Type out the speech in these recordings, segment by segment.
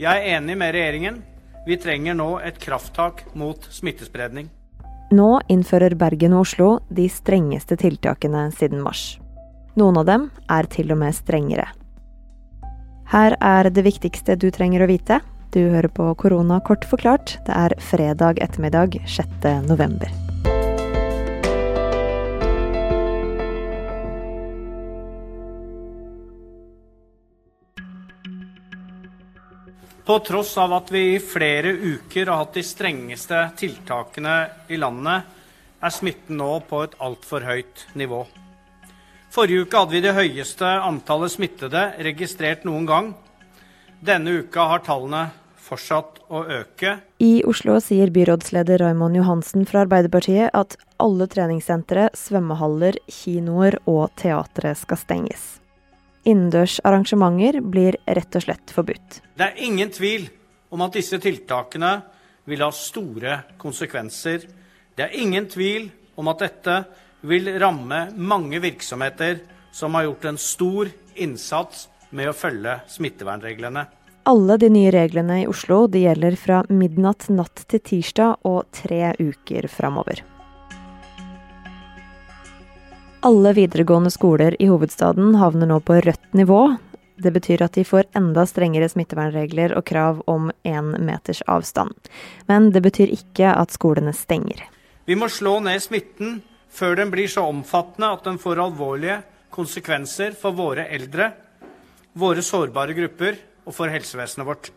Jeg er enig med regjeringen. Vi trenger nå et krafttak mot smittespredning. Nå innfører Bergen og Oslo de strengeste tiltakene siden mars. Noen av dem er til og med strengere. Her er det viktigste du trenger å vite. Du hører på Korona kort forklart. Det er fredag ettermiddag 6. november. På tross av at vi i flere uker har hatt de strengeste tiltakene i landet, er smitten nå på et altfor høyt nivå. Forrige uke hadde vi det høyeste antallet smittede registrert noen gang. Denne uka har tallene fortsatt å øke. I Oslo sier byrådsleder Raymond Johansen fra Arbeiderpartiet at alle treningssentre, svømmehaller, kinoer og teatre skal stenges. Innendørs arrangementer blir rett og slett forbudt. Det er ingen tvil om at disse tiltakene vil ha store konsekvenser. Det er ingen tvil om at dette vil ramme mange virksomheter som har gjort en stor innsats med å følge smittevernreglene. Alle de nye reglene i Oslo de gjelder fra midnatt natt til tirsdag og tre uker framover. Alle videregående skoler i hovedstaden havner nå på rødt nivå. Det betyr at de får enda strengere smittevernregler og krav om én meters avstand. Men det betyr ikke at skolene stenger. Vi må slå ned smitten før den blir så omfattende at den får alvorlige konsekvenser for våre eldre, våre sårbare grupper og for helsevesenet vårt.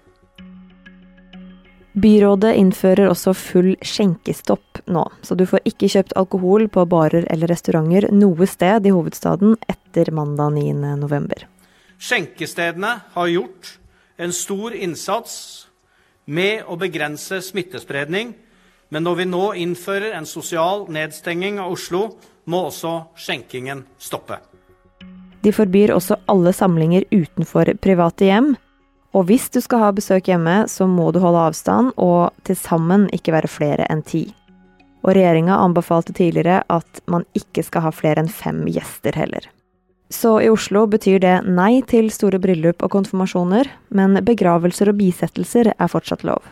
Byrådet innfører også full skjenkestopp nå, så du får ikke kjøpt alkohol på barer eller restauranter noe sted i hovedstaden etter mandag 9.11. Skjenkestedene har gjort en stor innsats med å begrense smittespredning, men når vi nå innfører en sosial nedstenging av Oslo, må også skjenkingen stoppe. De forbyr også alle samlinger utenfor private hjem, og hvis du skal ha besøk hjemme, så må du holde avstand, og til sammen ikke være flere enn ti. Og regjeringa anbefalte tidligere at man ikke skal ha flere enn fem gjester heller. Så i Oslo betyr det nei til store bryllup og konfirmasjoner, men begravelser og bisettelser er fortsatt lov.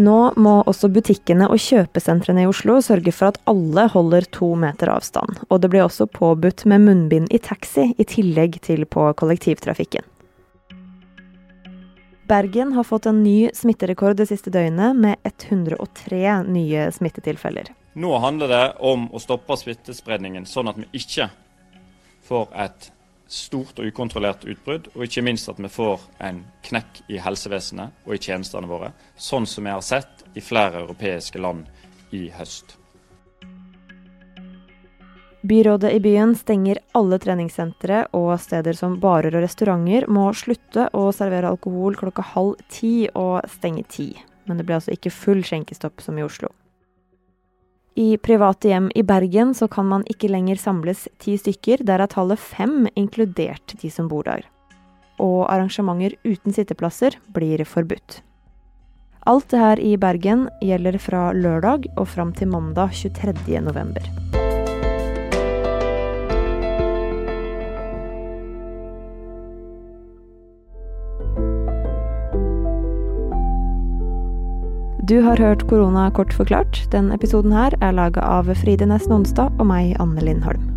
Nå må også butikkene og kjøpesentrene i Oslo sørge for at alle holder to meter avstand. Og det blir også påbudt med munnbind i taxi, i tillegg til på kollektivtrafikken. Bergen har fått en ny smitterekord det siste døgnet, med 103 nye smittetilfeller. Nå handler det om å stoppe smittespredningen, sånn at vi ikke får et stort og ukontrollert utbrudd, og ikke minst at vi får en knekk i helsevesenet og i tjenestene våre, sånn som vi har sett i flere europeiske land i høst. Byrådet i byen stenger alle treningssentre, og steder som barer og restauranter må slutte å servere alkohol klokka halv ti og stenge ti. Men det blir altså ikke full skjenkestopp som i Oslo. I private hjem i Bergen så kan man ikke lenger samles ti stykker, der er tallet fem, inkludert de som bor der. Og arrangementer uten sitteplasser blir forbudt. Alt det her i Bergen gjelder fra lørdag og fram til mandag 23. november. Du har hørt Korona kort forklart. Den episoden her er laga av Fride Næss Nonstad og meg, Anne Lindholm.